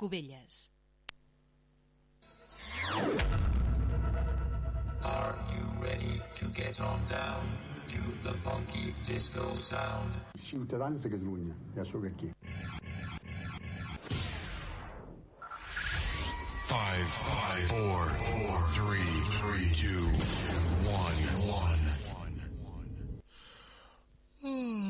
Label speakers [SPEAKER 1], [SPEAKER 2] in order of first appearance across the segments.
[SPEAKER 1] Cubelles.
[SPEAKER 2] Are you ready to get on down to the funky disco sound?
[SPEAKER 3] Ciutadans de Catalunya, ja sóc aquí.
[SPEAKER 4] Five, five, four, four, three, three, two, one, one.
[SPEAKER 5] And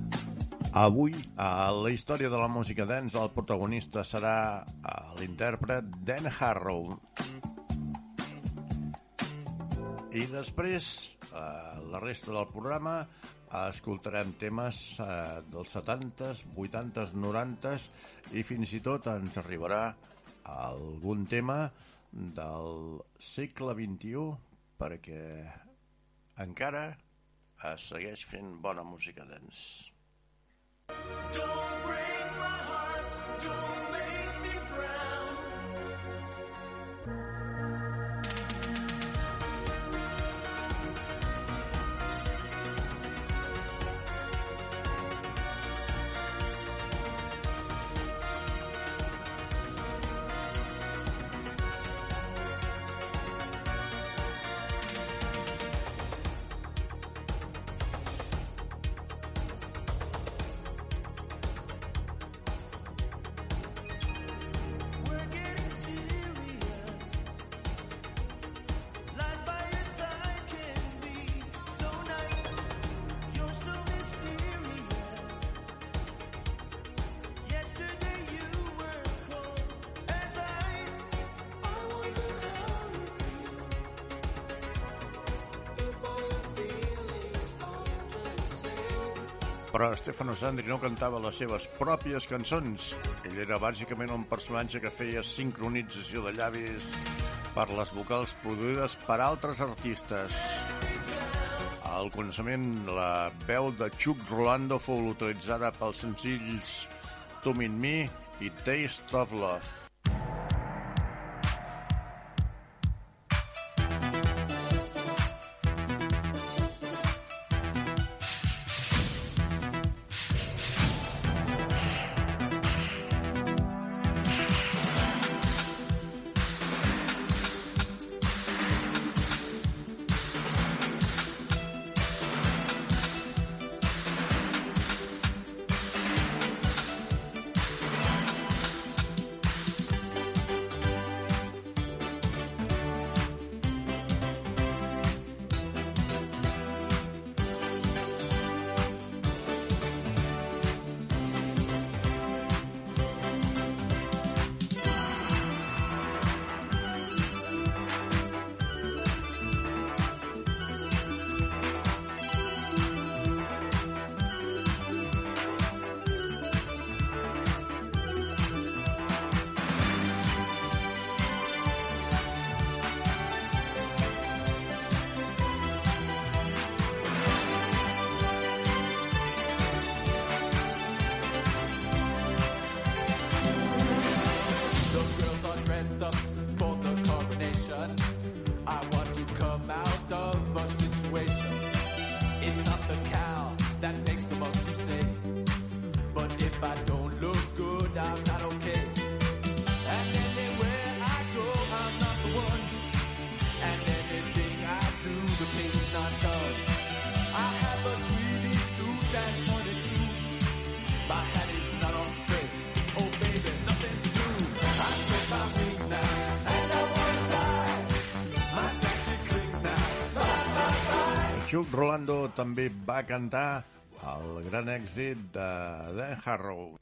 [SPEAKER 6] Avui, a la història de la música dance, el protagonista serà eh, l'intèrpret Dan Harrow. I després, eh, la resta del programa, escoltarem temes eh, dels 70s, 80s, 90s i fins i tot ens arribarà algun tema del segle XXI perquè encara es segueix fent bona música dance.
[SPEAKER 7] Don't break my heart, don't
[SPEAKER 6] Però Stefano Sandri no cantava les seves pròpies cançons. Ell era bàsicament un personatge que feia sincronització de llavis per les vocals produïdes per altres artistes. Al començament, la veu de Chuck Rolando fou utilitzada pels senzills Come in Me i Taste of Love. Rolando també va cantar el gran èxit de Dan Harrow.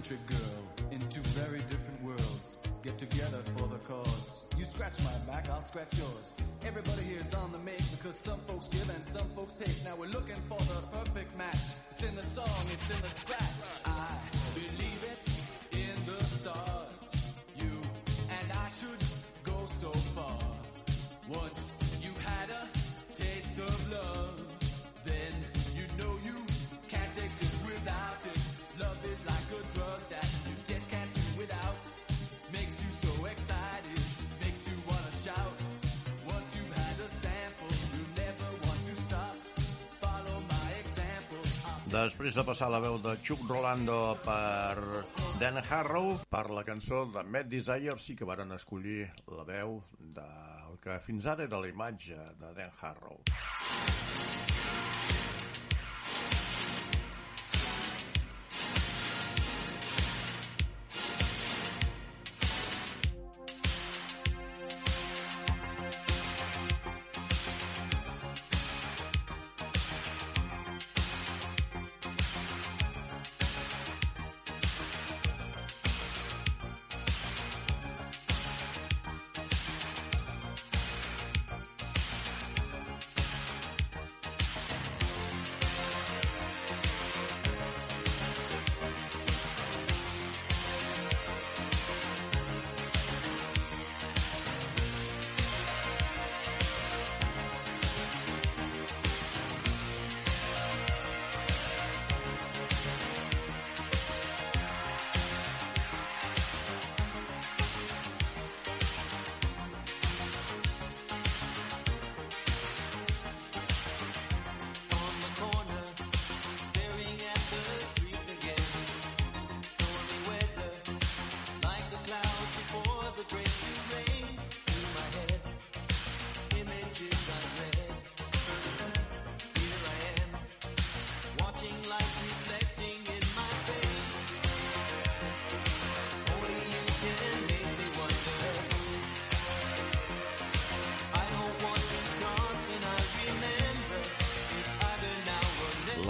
[SPEAKER 8] Country girl in two very different worlds get together for the cause. You scratch my back, I'll scratch yours. Everybody here is on the make because some folks give and some folks take. Now we're looking for the perfect match. It's in the song, it's in the scratch. I believe
[SPEAKER 7] Després de passar la veu de Chuck Rolando per Dan Harrow, per la cançó de Mad Desire sí que varen escollir la veu del que fins ara era la imatge de Dan Harrow.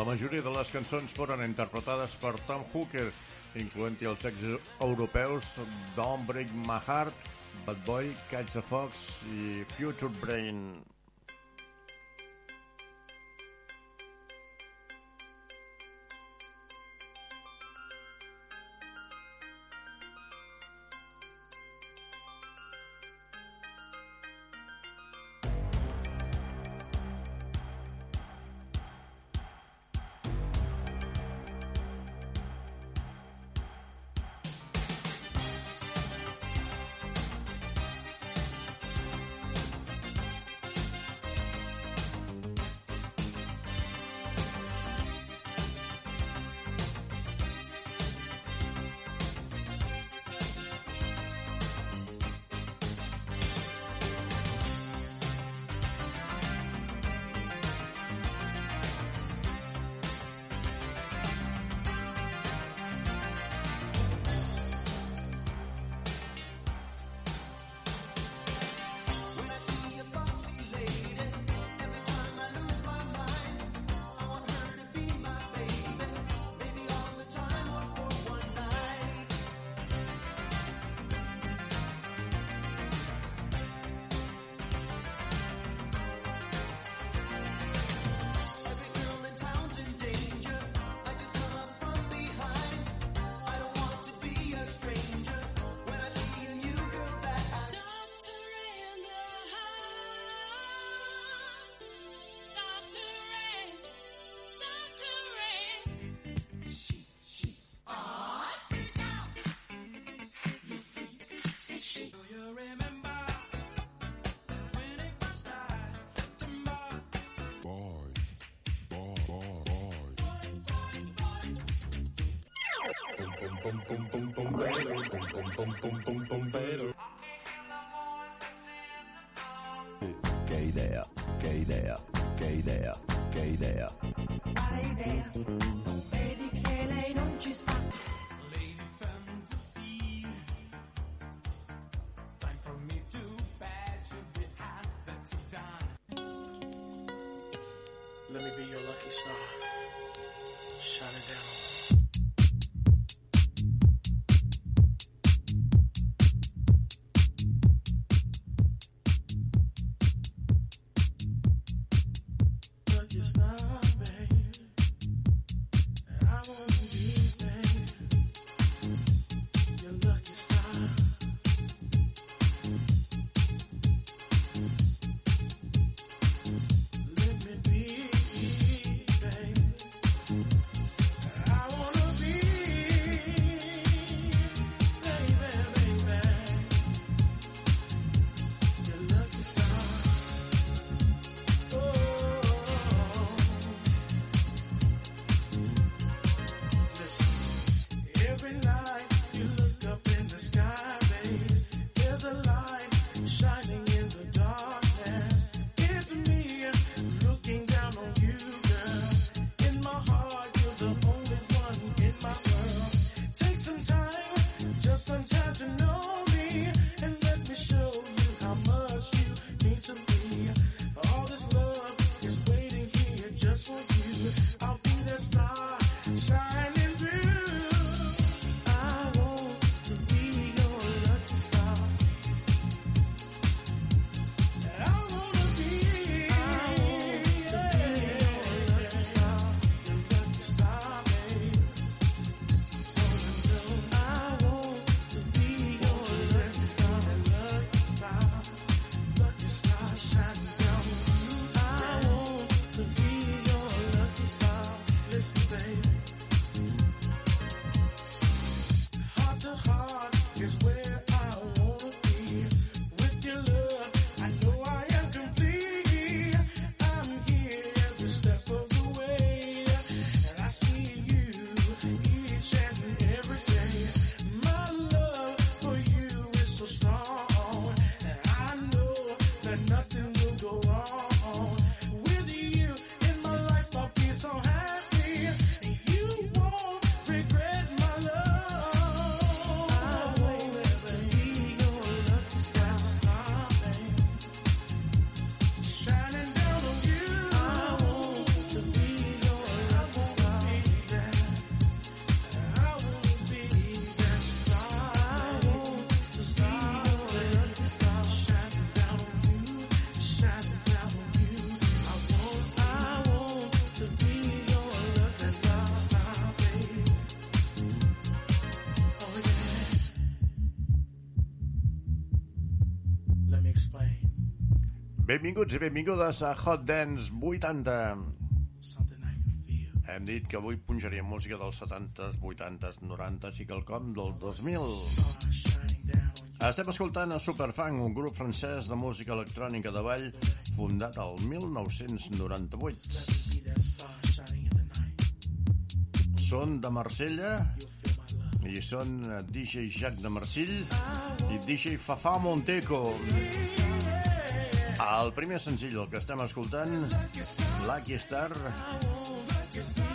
[SPEAKER 7] La majoria de les cançons foren interpretades per Tom Hooker, incloent-hi els ex europeus Don't Break My Heart, Bad Boy, Catch the Fox i Future Brain.
[SPEAKER 9] pum pum pum pum pum
[SPEAKER 6] Benvinguts i benvingudes a Hot Dance 80. Hem dit que avui punjaríem música dels 70s, 80s, 90s i quelcom del 2000. Estem escoltant a Superfang, un grup francès de música electrònica de ball fundat el 1998. Són de Marsella i són DJ Jacques de Marsill i DJ Fafà Monteco. El primer senzill, el que estem escoltant, Lucky Star,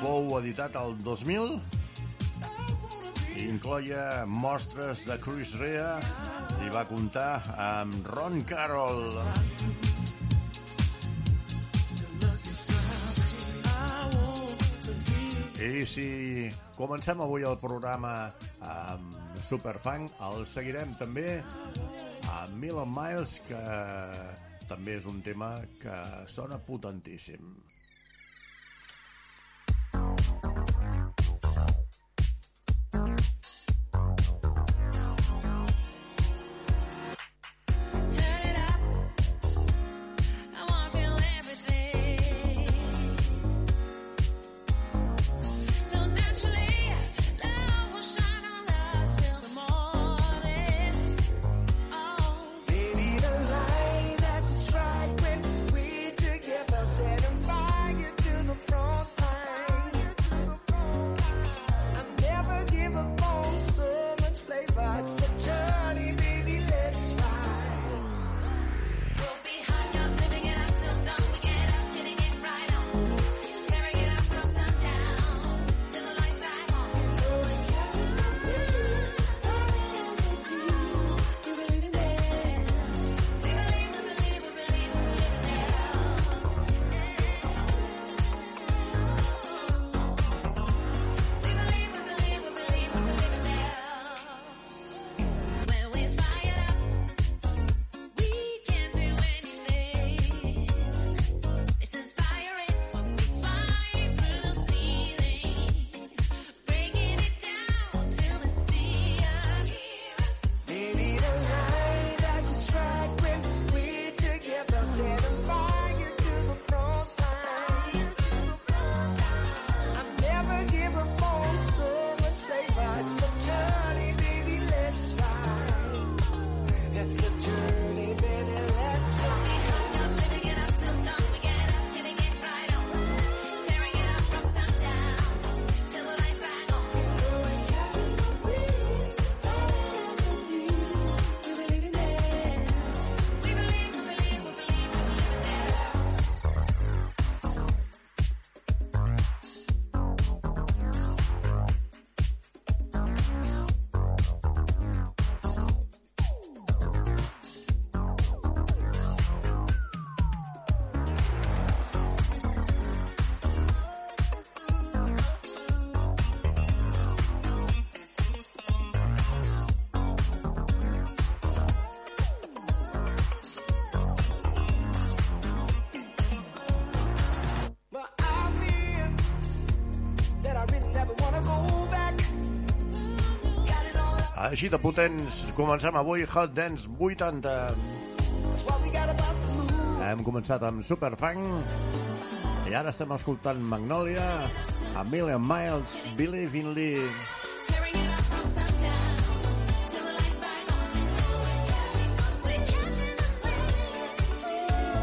[SPEAKER 6] fou editat el 2000 i incloia mostres de Chris Rea i va comptar amb Ron Carroll. I si comencem avui el programa amb Superfang, el seguirem també amb Million Miles, que també és un tema que sona potentíssim. Així de potents, comencem avui Hot Dance 80.
[SPEAKER 7] that's why we gotta bust a move.
[SPEAKER 6] Hem començat amb Superfang i ara estem escoltant Magnolia, A Million Miles, Believe in Lee.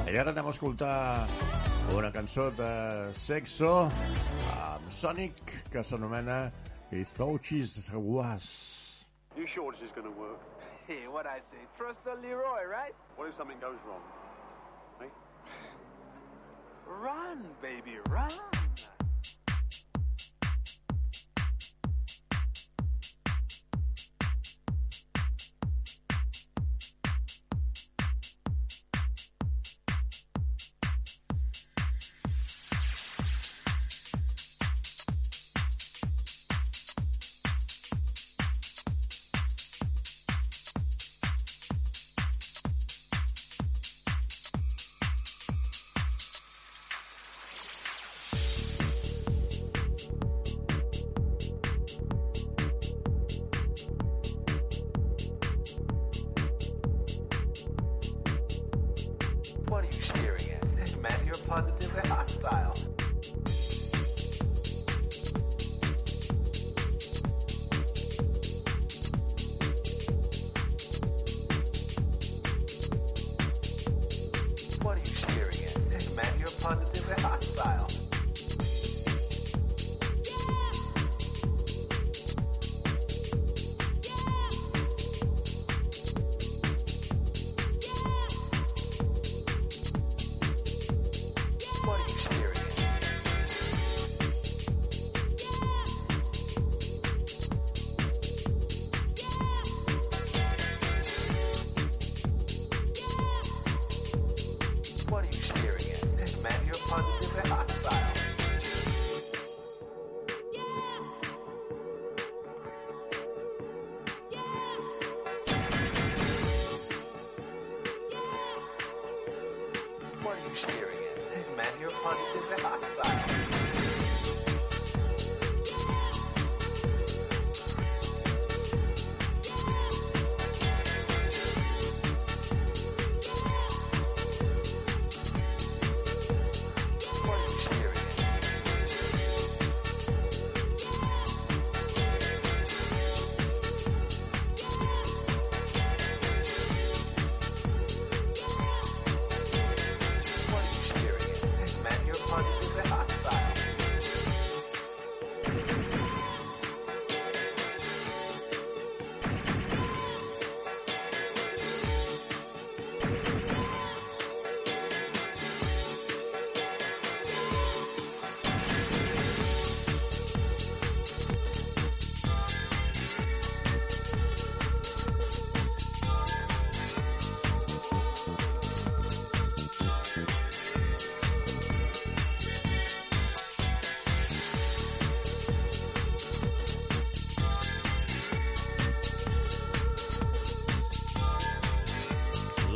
[SPEAKER 10] It
[SPEAKER 6] I ara anem a escoltar una cançó de Sexo amb Sonic que s'anomena He Thought She Was.
[SPEAKER 3] Sure this is going to work?
[SPEAKER 8] Hey, what I say? Trust the Leroy, right?
[SPEAKER 3] What if something goes wrong? Eh?
[SPEAKER 8] Run, baby, run.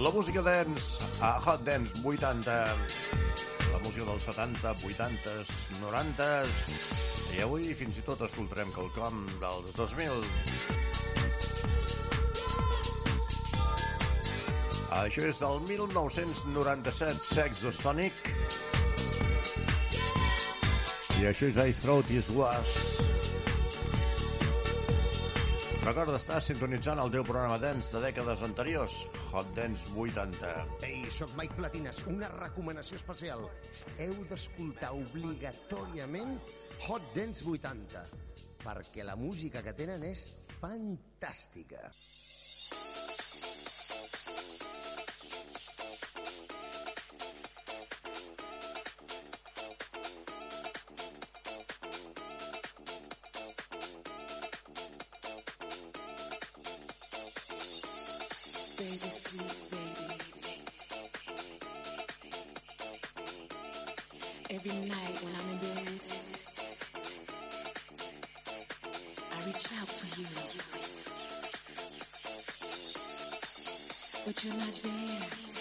[SPEAKER 6] La música dance, a Hot Dance 80, la música dels 70, 80, 90 i avui fins i tot escoltarem quelcom dels 2000. Això és del 1997, Sexosonic. I això és I Throat Is Was. Recorda estar sintonitzant el teu programa dance de dècades anteriors, Hot Dance 80.
[SPEAKER 11] Ei, sóc Mike Platines, una recomanació especial. Heu d'escoltar obligatòriament Hot Dance 80, perquè la música que tenen és fantàstica.
[SPEAKER 12] Every night when I'm in bed, I reach out for you. But you're not there.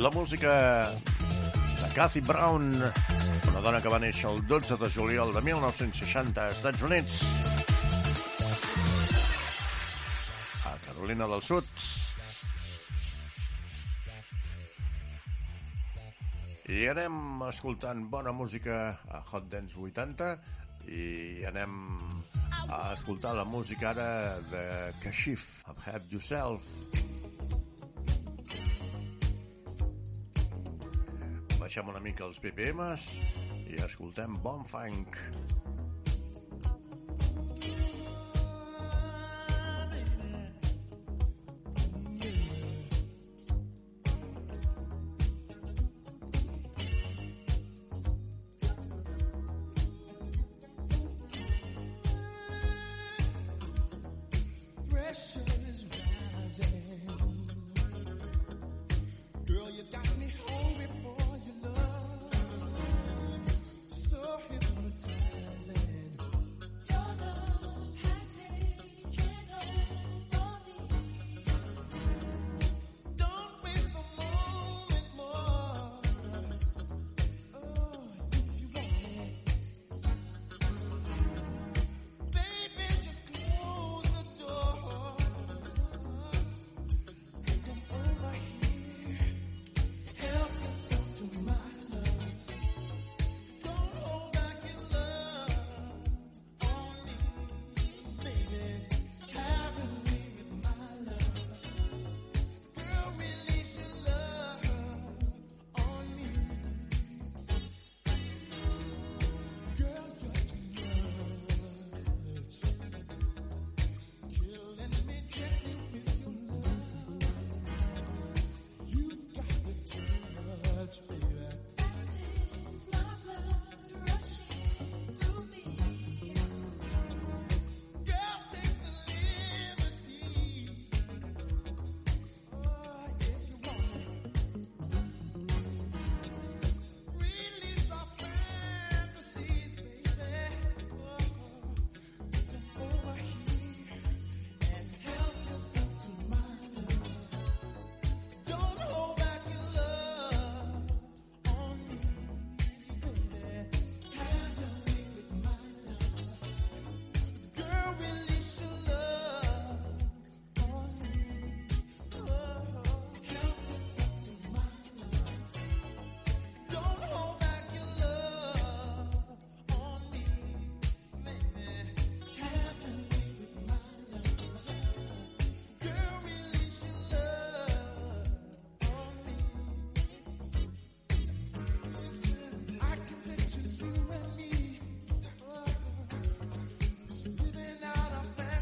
[SPEAKER 6] La música de Cathy Brown, una dona que va néixer el 12 de juliol de 1960 als Estats Units. A Carolina del Sud. I anem escoltant bona música a Hot Dance 80 i anem a escoltar la música ara de Kashif, Have Yourself. Baixem una mica els BPMs i escoltem Bon Funk.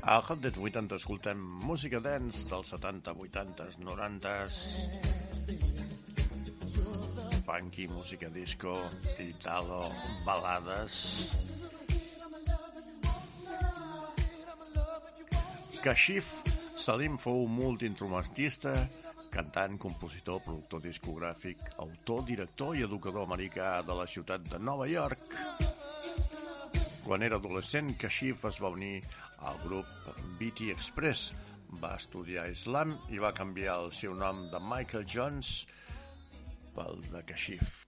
[SPEAKER 7] A
[SPEAKER 6] Hot Dance 80 escoltem música dance dels 70, 80, 90, funky, música disco, italo, balades... Kashif Salim fou multiinstrumentista, cantant, compositor, productor discogràfic, autor, director i educador americà de la ciutat de Nova York. Quan era adolescent, Kashif es va unir al grup BT Express, va estudiar islam i va canviar el seu nom de Michael Jones pel de Kashif.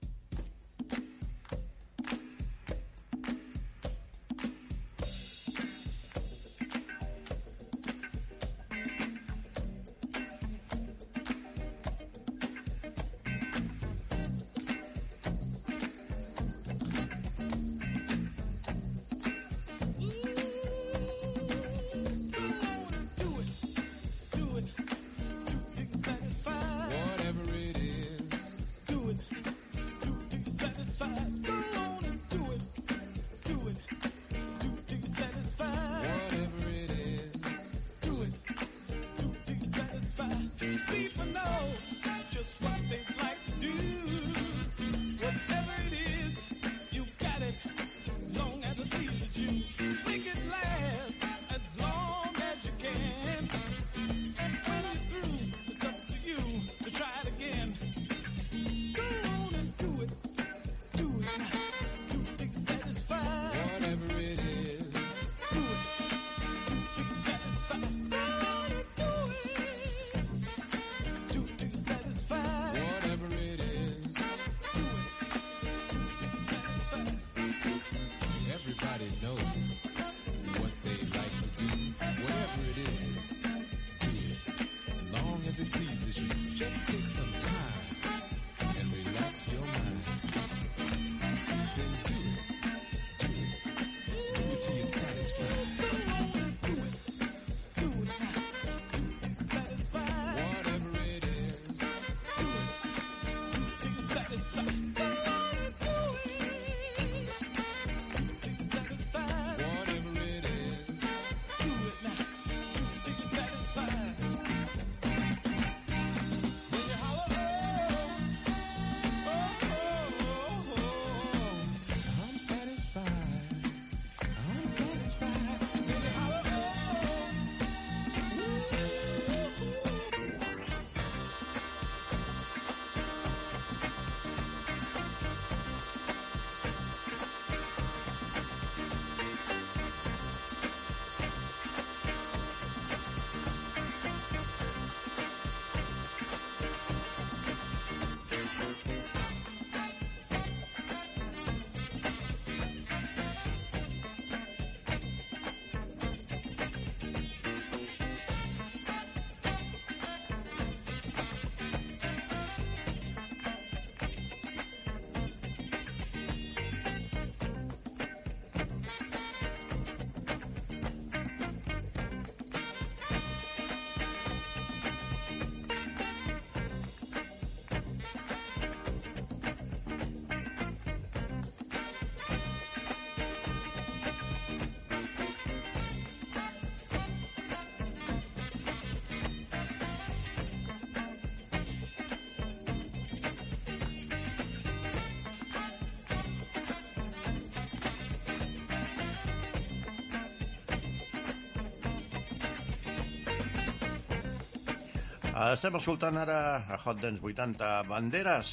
[SPEAKER 6] Estem escoltant ara a Hot Dance 80 Banderes.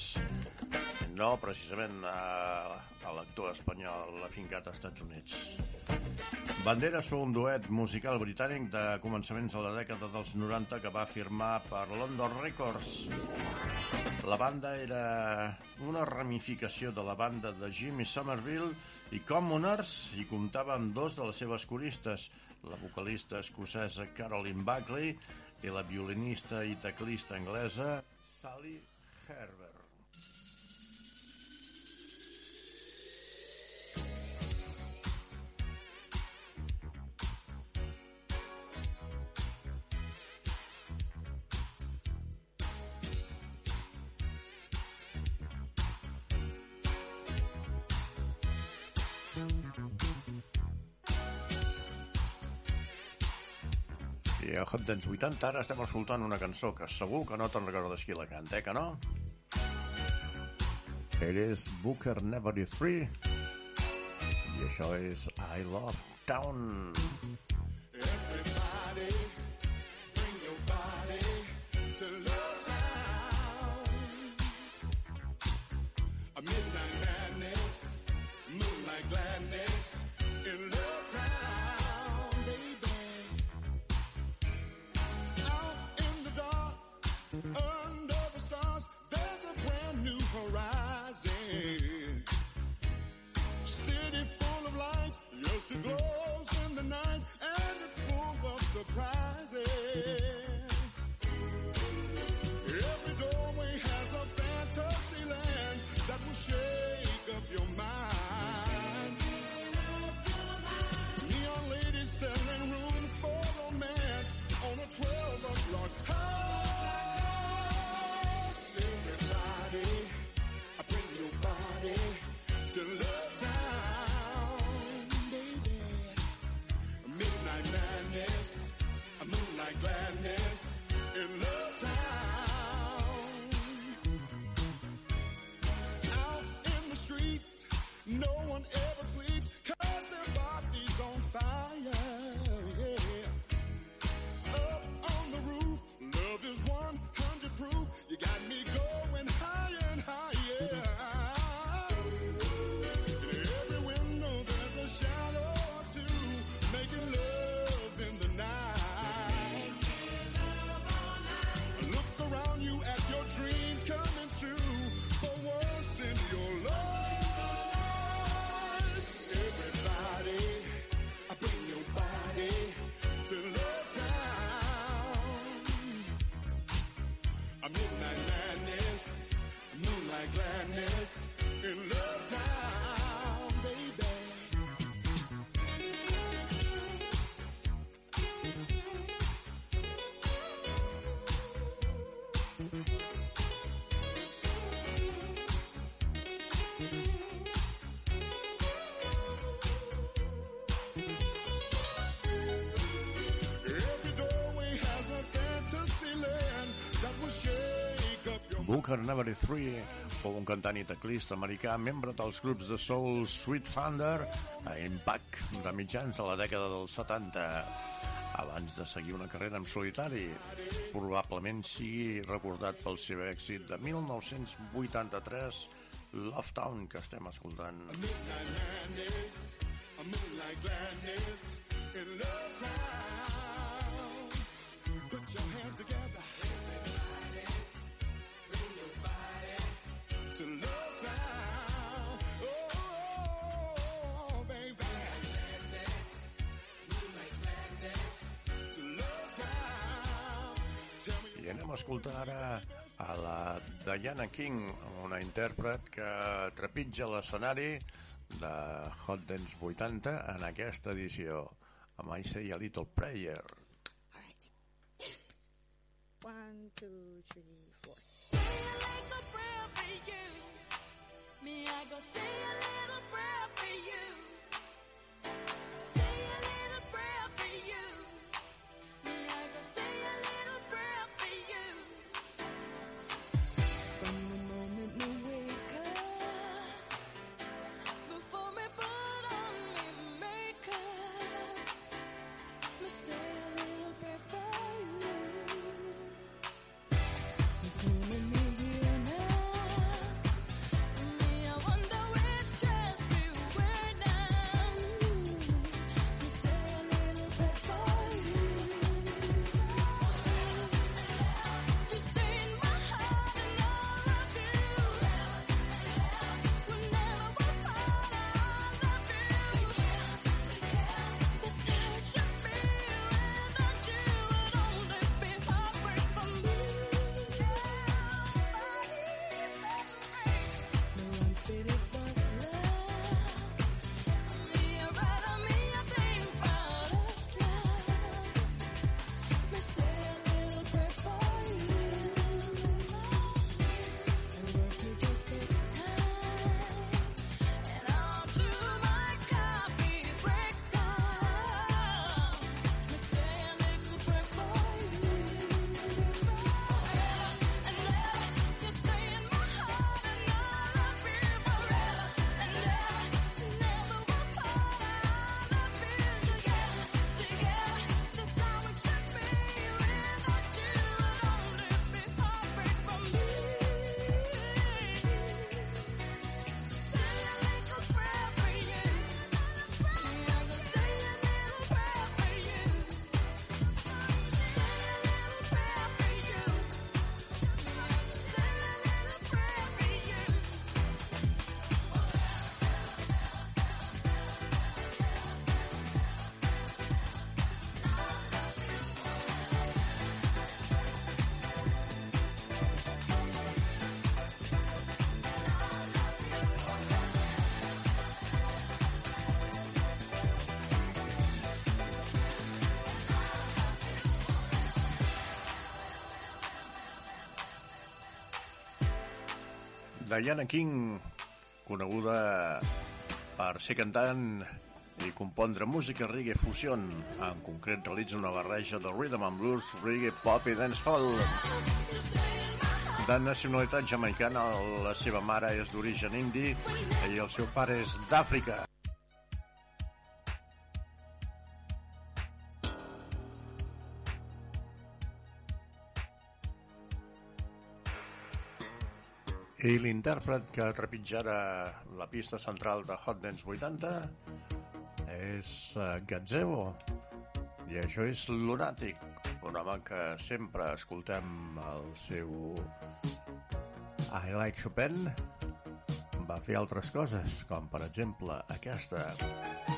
[SPEAKER 6] No, precisament a, a l'actor espanyol afincat als Estats Units. Banderes fou un duet musical britànic de començaments de la dècada dels 90 que va firmar per London Records. La banda era una ramificació de la banda de Jimmy Somerville i Commoners i comptava amb dos de les seves coristes, la vocalista escocesa Caroline Buckley i la violinista i teclista anglesa Sally Herbert. I a Hot Dance 80 ara estem escoltant una cançó que segur que no te'n recordes qui la canta, eh, que no? It is Booker Never Free i això és I Love Town.
[SPEAKER 13] Everybody, She glows in the night and it's full of surprises.
[SPEAKER 14] Booker Nevery 3 fou un cantant i teclista americà, membre dels grups de soul Sweet Thunder a Impact de mitjans de la dècada dels 70. Abans de seguir una carrera en solitari, probablement sigui recordat pel seu èxit de 1983, Love Town, que estem escoltant.
[SPEAKER 6] A moonlight gladness in love town.
[SPEAKER 14] Anem a escoltar ara a la Diana King, una intèrpret que trepitja l'escenari de Hot Dance 80 en aquesta edició amb I Say a Little Prayer. Diana King, coneguda per ser cantant i compondre música reggae fusion. En concret, realitza una barreja de rhythm and blues, reggae, pop i dancehall. De nacionalitat jamaicana, la seva mare és d'origen indi i el seu pare és d'Àfrica. I l'intèrpret que trepitjarà la pista central de Hot Dance 80 és uh, Gazebo. I això és Lunatic, un home que sempre escoltem el seu I Like Chopin. Va fer altres coses, com per exemple aquesta.
[SPEAKER 7] A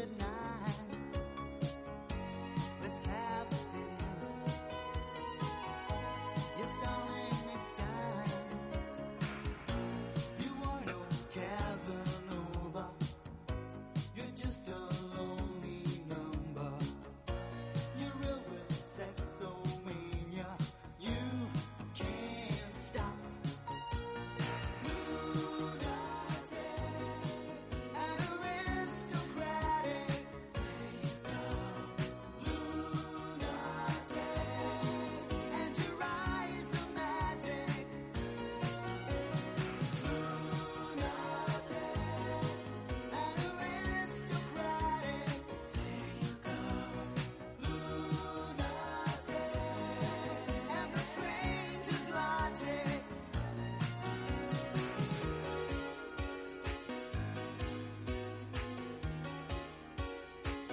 [SPEAKER 7] good.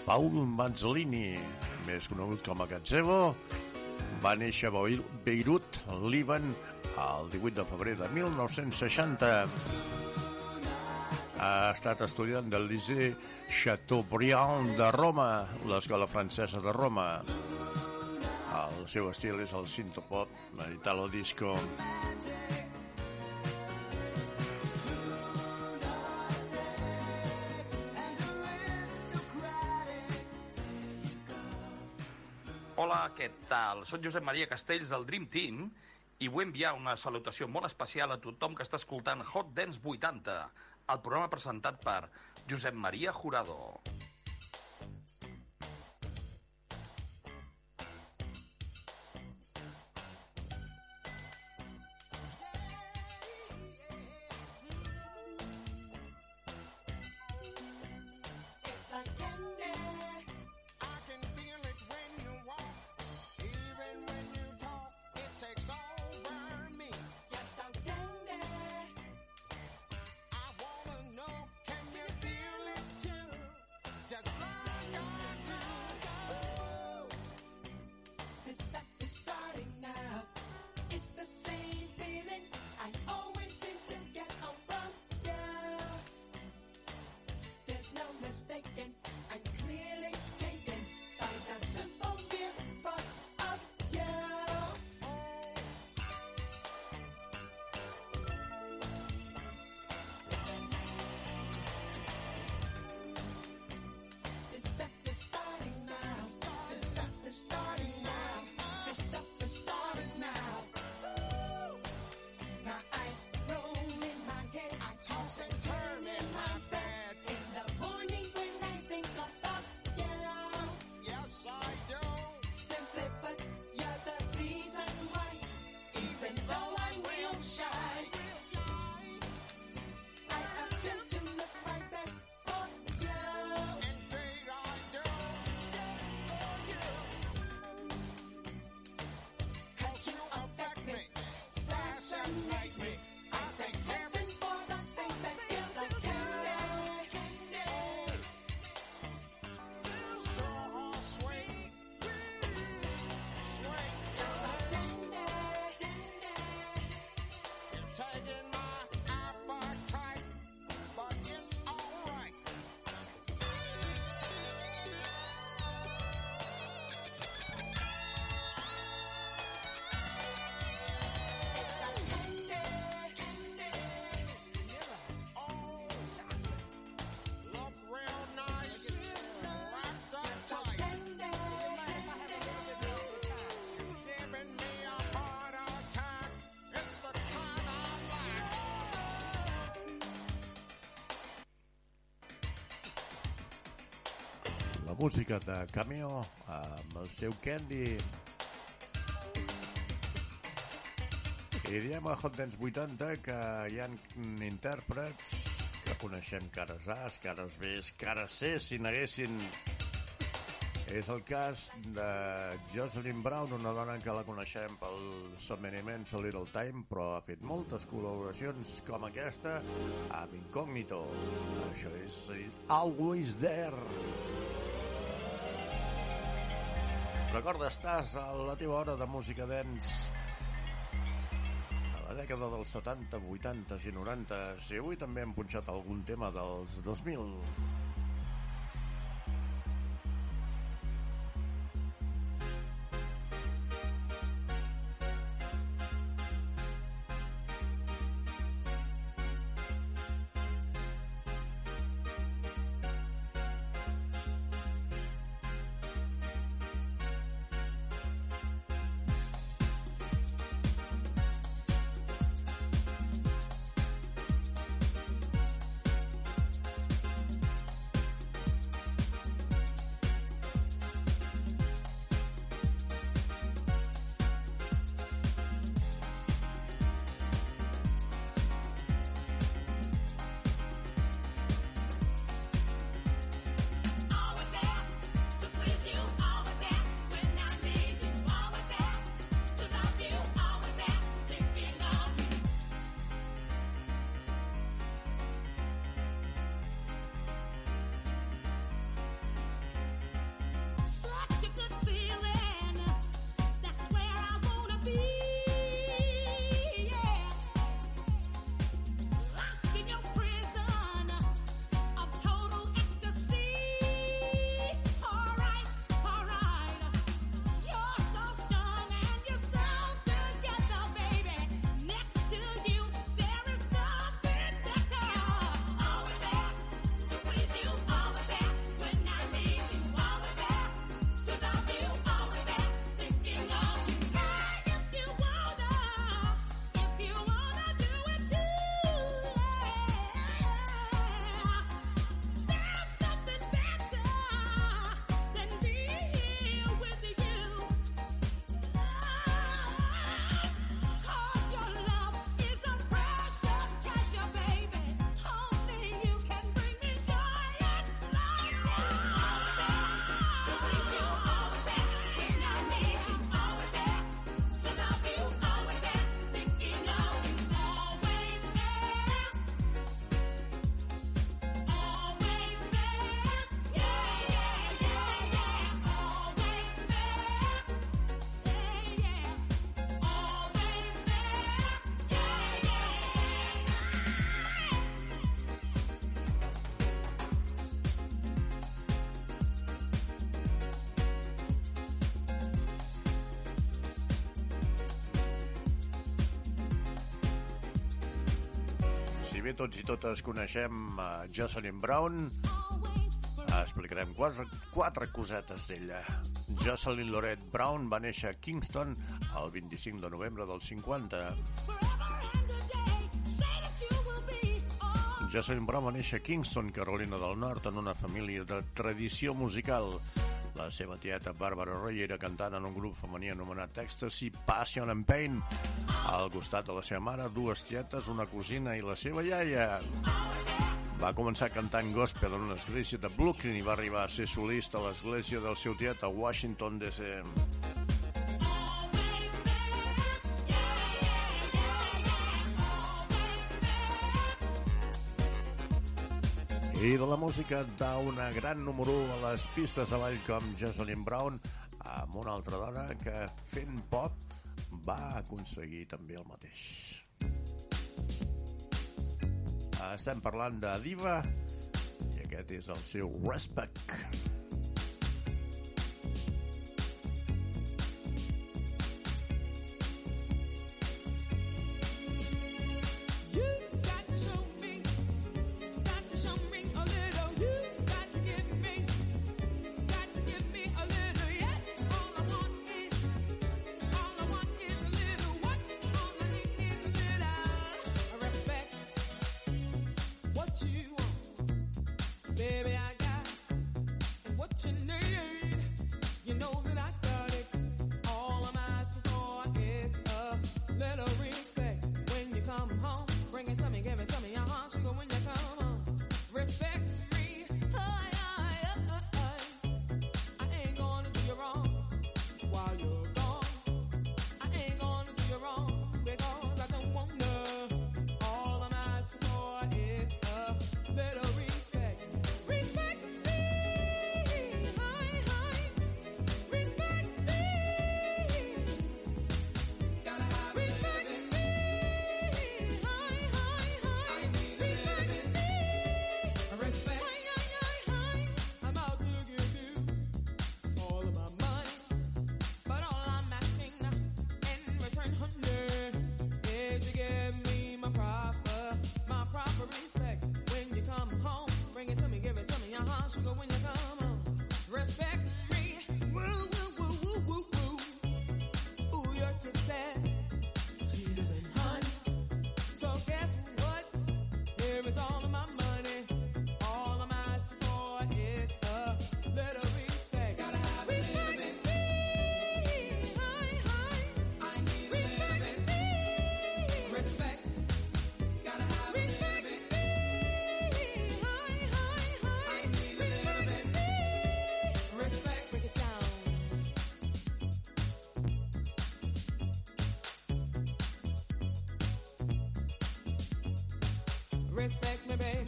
[SPEAKER 6] Paul Manzolini, més conegut com a Gazebo, va néixer a Beir- Beirut, Líban, el 18 de febrer de 1960. Ha estat estudiant del Lycée Chateaubriand de Roma, l'escola francesa de Roma. El seu estil és el sintopop, l'italo
[SPEAKER 15] tal? Soc Josep Maria Castells del Dream Team i vull enviar una salutació molt especial a tothom que està escoltant Hot Dance 80, el programa presentat per Josep Maria Jurado.
[SPEAKER 6] Música de Cameo amb el seu Candy. I diem a Hot Dance 80 que hi ha intèrprets que coneixem cares A, cares B, cares C, si n'haguessin. És el cas de Jocelyn Brown, una dona que la coneixem pel Subminiments A Little Time, però ha fet moltes col·laboracions com aquesta amb Incognito. Això és Always There. Recorda, estàs a la teva hora de música dance. A la dècada dels 70, 80 i 90 i avui també hem punxat algun tema dels 2000 Si bé tots i totes coneixem uh, Jocelyn Brown, explicarem quatre, quatre cosetes d'ella. Jocelyn Lorette Brown va néixer a Kingston el 25 de novembre del 50. Jocelyn Brown va néixer a Kingston, Carolina del Nord, en una família de tradició musical. La seva tieta Barbara Roy era cantant en un grup femení anomenat Ecstasy, Passion and Pain. Al costat de la seva mare, dues tietes, una cosina i la seva iaia. Va començar cantant gospel en una església de Brooklyn i va arribar a ser solista a l'església del seu tiet a Washington, D.C. I de la música d'una gran número 1 a les pistes de ball com Jocelyn Brown amb una altra dona que fent pop va aconseguir també el mateix. Estem parlant de Diva i aquest és el seu Respect.
[SPEAKER 16] What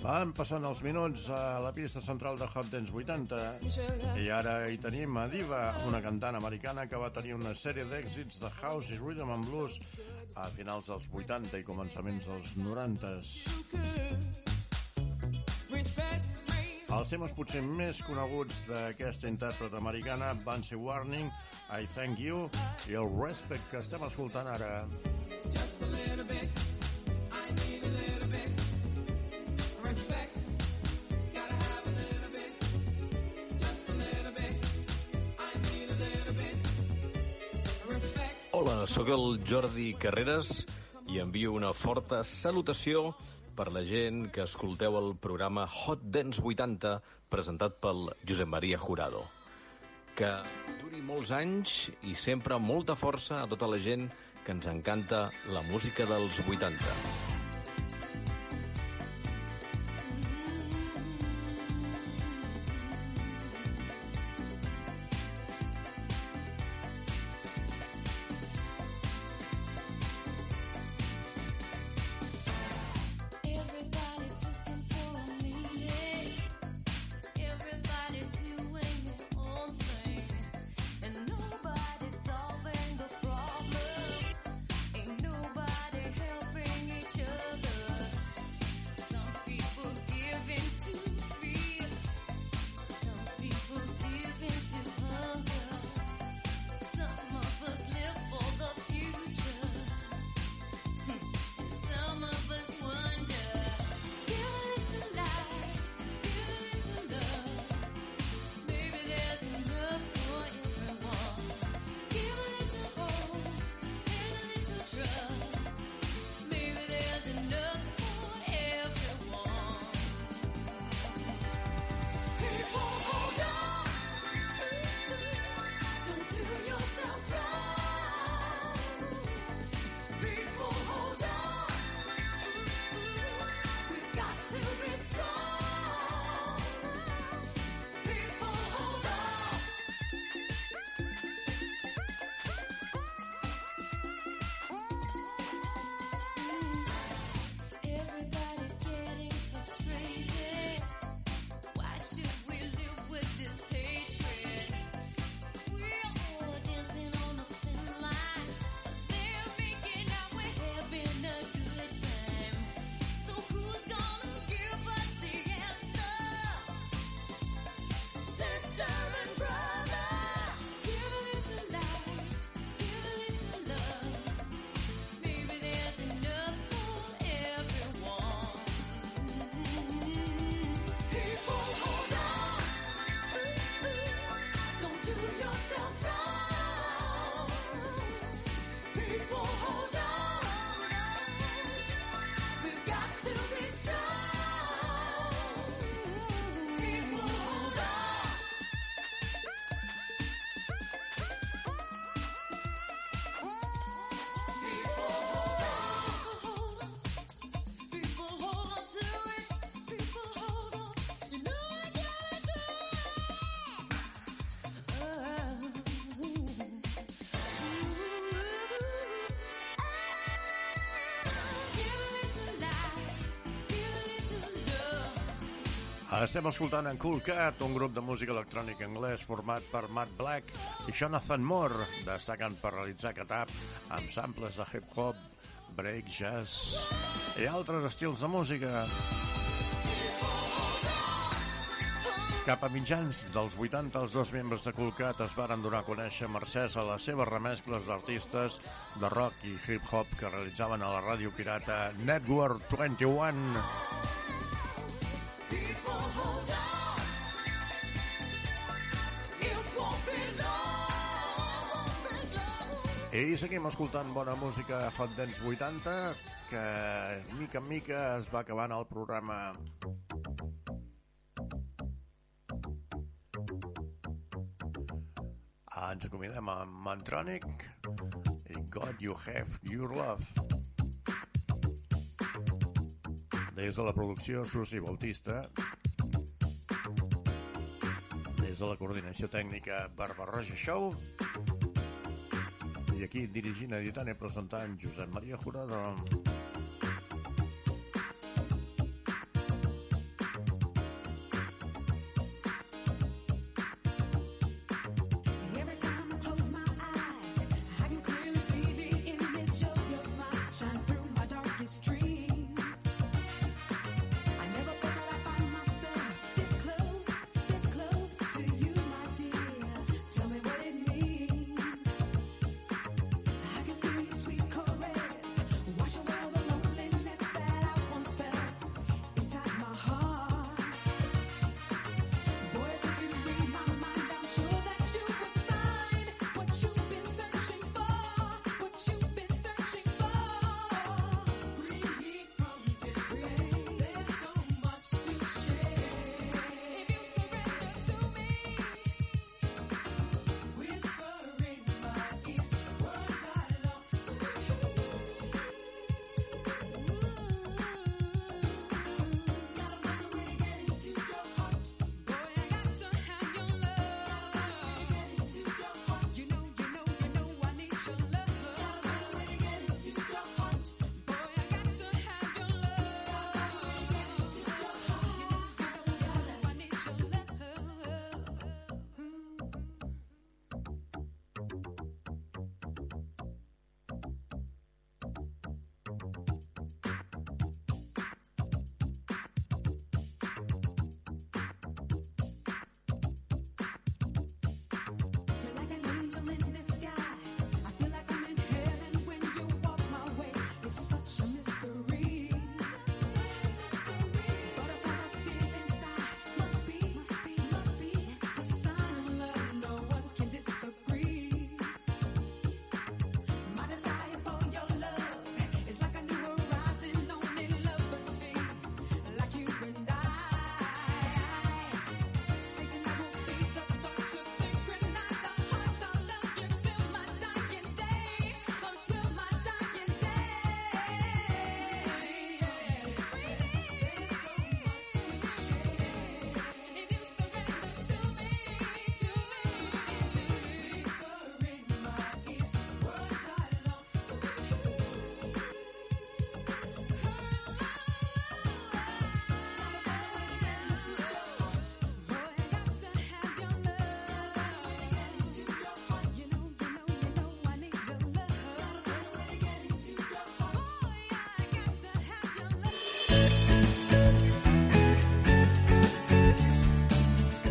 [SPEAKER 6] Van passant els minuts a la pista central de Hot Dance 80 i ara hi tenim a Diva, una cantant americana que va tenir una sèrie d'èxits de house i rhythm and blues a finals dels 80 i començaments dels 90.
[SPEAKER 16] Respect me.
[SPEAKER 6] Els temes potser més coneguts d'aquesta intèrpret americana van ser Warning, I Thank You i el Respect que estem escoltant ara.
[SPEAKER 16] Just a little bit.
[SPEAKER 17] Sóc el Jordi Carreras i envio una forta salutació per la gent que escolteu el programa Hot Dance 80 presentat pel Josep Maria Jurado. Que duri molts anys i sempre molta força a tota la gent que ens encanta la música dels 80.
[SPEAKER 6] Estem escoltant en Cool Cat, un grup de música electrònica anglès format per Matt Black i Jonathan Moore, destacant per realitzar catap amb samples de hip-hop, break, jazz i altres estils de música. Cap a mitjans dels 80, els dos membres de Cool Cat es varen donar a conèixer mercès a les seves remescles d'artistes de rock i hip-hop que realitzaven a la ràdio pirata Network 21. I seguim escoltant bona música Hot Dance 80, que mica en mica es va acabant el programa. Ens acomidem amb Mantronic i God You Have Your Love. Des de la producció Susi Bautista, des de la coordinació tècnica Barbarroja Show, i aquí dirigint, editant i presentant Josep Maria Jurado.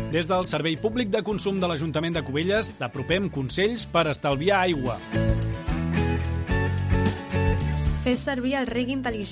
[SPEAKER 18] Des del Servei Públic de Consum de l'Ajuntament de Cubelles t'apropem consells per estalviar aigua.
[SPEAKER 19] Fes servir el reg intel·ligent